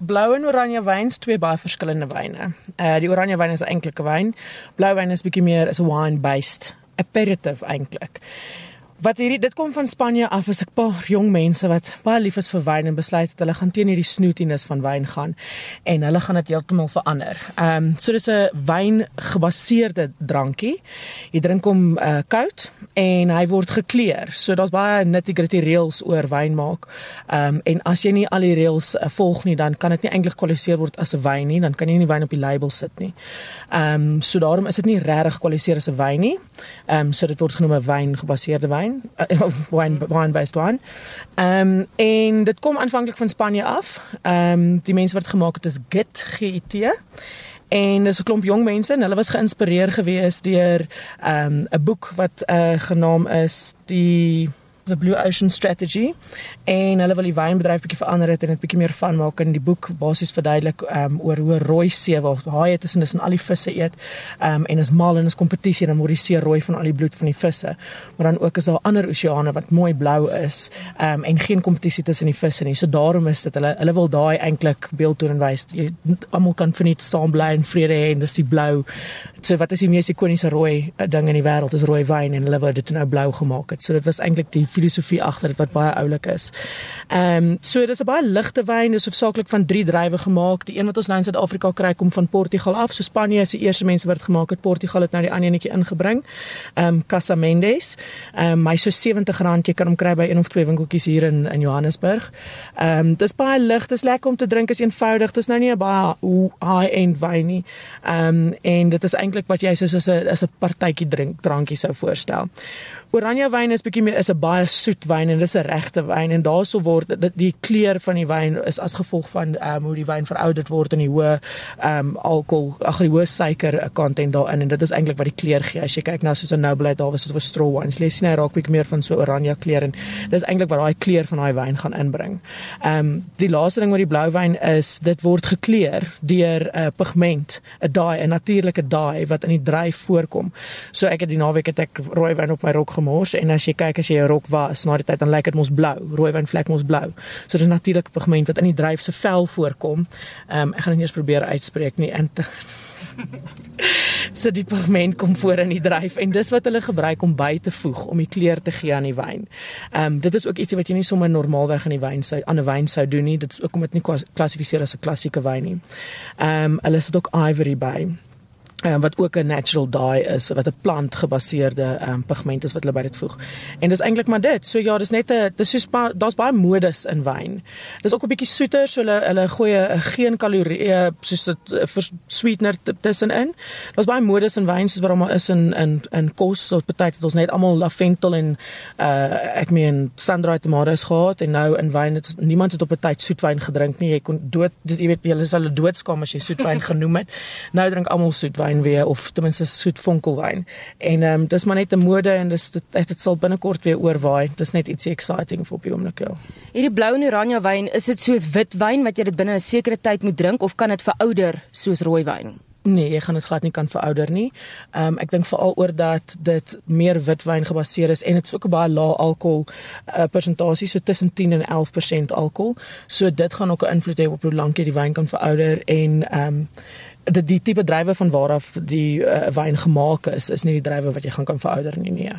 blou en oranje wyn is twee baie verskillende wyne. Uh die oranje wyn is 'n enkelike wyn. Blou wyn is bietjie meer is 'n wine-based aperitif eintlik wat hierdie dit kom van Spanje af as 'n paar jong mense wat baie lief is vir wyn en besluit dat hulle gaan teen hierdie snootiness van wyn gaan en hulle gaan dit heeltemal verander. Ehm um, so dis 'n wyn gebaseerde drankie. Jy drink hom uh, koud en hy word gekleur. So daar's baie nitty-gritty reëls oor wyn maak. Ehm um, en as jy nie al die reëls uh, volg nie, dan kan dit nie eintlik gekwalifiseer word as 'n wyn nie, dan kan jy nie wyn op die label sit nie. Ehm um, so daarom is dit nie regtig gekwalifiseer as 'n wyn nie. Ehm um, so dit word genoem 'n wyn gebaseerde wyn wyn, uh, wine wine based wine. Ehm um, en dit kom aanvanklik van Spanje af. Ehm um, die mense wat gemaak het is Git GIT. En dis 'n klomp jong mense en hulle was geïnspireer gewees deur ehm um, 'n boek wat uh, genaam is die the Blue Ocean Strategy. En hulle wil die wynbedryf bietjie verander het en dit bietjie meer van maak in die boek basies verduidelik um, oor hoe rooi see waar haie tussen is en al die visse eet um, en as mal en as kompetisie dan word die see rooi van al die bloed van die visse. Maar dan ook is daar ander oseane wat mooi blou is um, en geen kompetisie tussen die visse nie. So daarom is dit hulle hulle wil daai eintlik beeld toon en wys. Jy almal kan verniet saam bly en vrede hê en dis die blou so wat is die mees ikoniese rooi eh, ding in die wêreld? Is rooi wyn en hulle wou dit nou blou gemaak het. So dit was eintlik die filosofie agter dit wat baie oulik is. Ehm um, so dis 'n baie ligte wyn, dis hoofsaaklik van drie druiwe gemaak. Die een wat ons nou in Suid-Afrika kry kom van Portugal af. So Spanje is die eerste mense wat dit gemaak het. Portugal het nou die ander netjie ingebring. Ehm um, Casa Mendes. Ehm um, hy so R70 jy kan hom kry by een of twee winkeltjies hier in in Johannesburg. Ehm um, dis baie lig, dis lekker om te drink, is eenvoudig. Dis nou nie 'n baie high-end wyn nie. Ehm um, en dit is eintlik wat jy soos 'n as 'n partytjie drink drankie sou voorstel. Oranje wyn is bietjie meer is 'n baie soet wyn en dit is 'n regte wyn en daarso word dit die kleur van die wyn is as gevolg van um, hoe die wyn verouderd word en die hoë um, alkohol ag die hoë suiker content daarin en dit is eintlik wat die kleur gee. As jy kyk na soos 'n Noble daar was dit was straw wines. Lees sien hy raak bietjie meer van so oranje kleur en dis eintlik wat daai kleur van daai wyn gaan inbring. Ehm um, die laaste ding met die blou wyn is dit word gekleur deur 'n uh, pigment, 'n dye, 'n natuurlike dye wat in die dryf voorkom. So ek het die naweek het ek rooi wyn op my rok gemors en as jy kyk as jy 'n rok was na die tyd dan lyk dit mos blou, rooi wyn vlek mos blou. So dis natuurlike pigment wat in die druif se vel voorkom. Ehm um, ek gaan dit eers probeer uitspreek nie in te so die pigment kom voor in die druif en dis wat hulle gebruik om by te voeg om die kleur te gee aan die wyn. Ehm um, dit is ook ietsie wat jy nie sommer normaalweg in die wyn sou aan 'n wyn sou doen nie. Dit is ook om dit nie klassifiseer as 'n klassieke wyn nie. Ehm um, hulle sit ook ivory by um, wat ook 'n natural dye is wat 'n plant gebaseerde um, pigment is wat hulle by dit voeg. En dis eintlik maar dit. So ja, dis net 'n dis soos daar's baie modus in wyn. Dis ook 'n bietjie soeter, so hulle hulle gooi 'n geen kalorieë soos dit eh, sweetener tussenin. Daar's baie modus in wyn soos wat daar is in in in kos, so baie tyd het ons net almal lavendel en uh ek meen sandra tomatoes gehad en nou in wyn het niemand het op 'n tyd soetwyn gedrink nie. Jy kon dood jy weet jy sal doodskaam as jy soetwyn genoem het. Nou drink almal soetwyn wyn weer of ten minste soet vonkelwyn. En ehm um, dis maar net 'n mode en dis dit dit sal binnekort weer oorwaai. Dis net iets exciting vir op die oomblik. Ja. Hierdie blou en oranje wyn, is dit soos wit wyn wat jy dit binne 'n sekere tyd moet drink of kan dit verouder soos rooi wyn? Nee, jy gaan dit glad nie kan verouder nie. Ehm um, ek dink veral oor dat dit meer witwyn gebaseer is en dit is ook 'n baie lae alkohol uh, persentasie so tussen 10 en 11% alkohol. So dit gaan ook 'n invloed hê op hoe lank jy die wyn kan verouder en ehm um, die die tipe drywe van waar af die uh, wyn gemaak is is nie die drywe wat jy gaan kan verouder nie nee